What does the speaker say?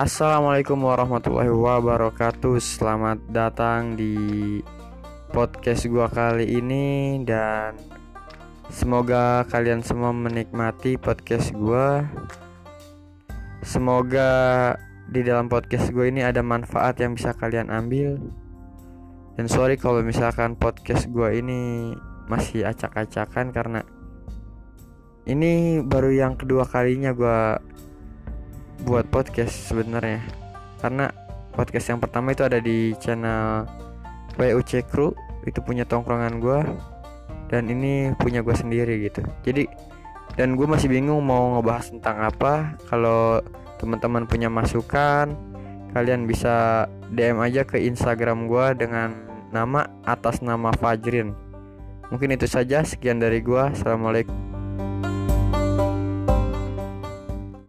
Assalamualaikum warahmatullahi wabarakatuh. Selamat datang di podcast gua kali ini Dan semoga kalian semua menikmati podcast gua. Semoga di dalam podcast gue ini ada manfaat yang bisa kalian ambil. Dan sorry kalau misalkan podcast gua ini masih acak-acakan karena Ini baru yang kedua kalinya gua buat podcast sebenarnya. Karena podcast yang pertama itu ada di channel WUC Crew itu punya tongkrongan gue dan ini punya gue sendiri gitu. Jadi dan gue masih bingung mau ngebahas tentang apa. Kalau teman-teman punya masukan kalian bisa DM aja ke Instagram gue dengan nama atas nama Fajrin. Mungkin itu saja sekian dari gue assalamualaikum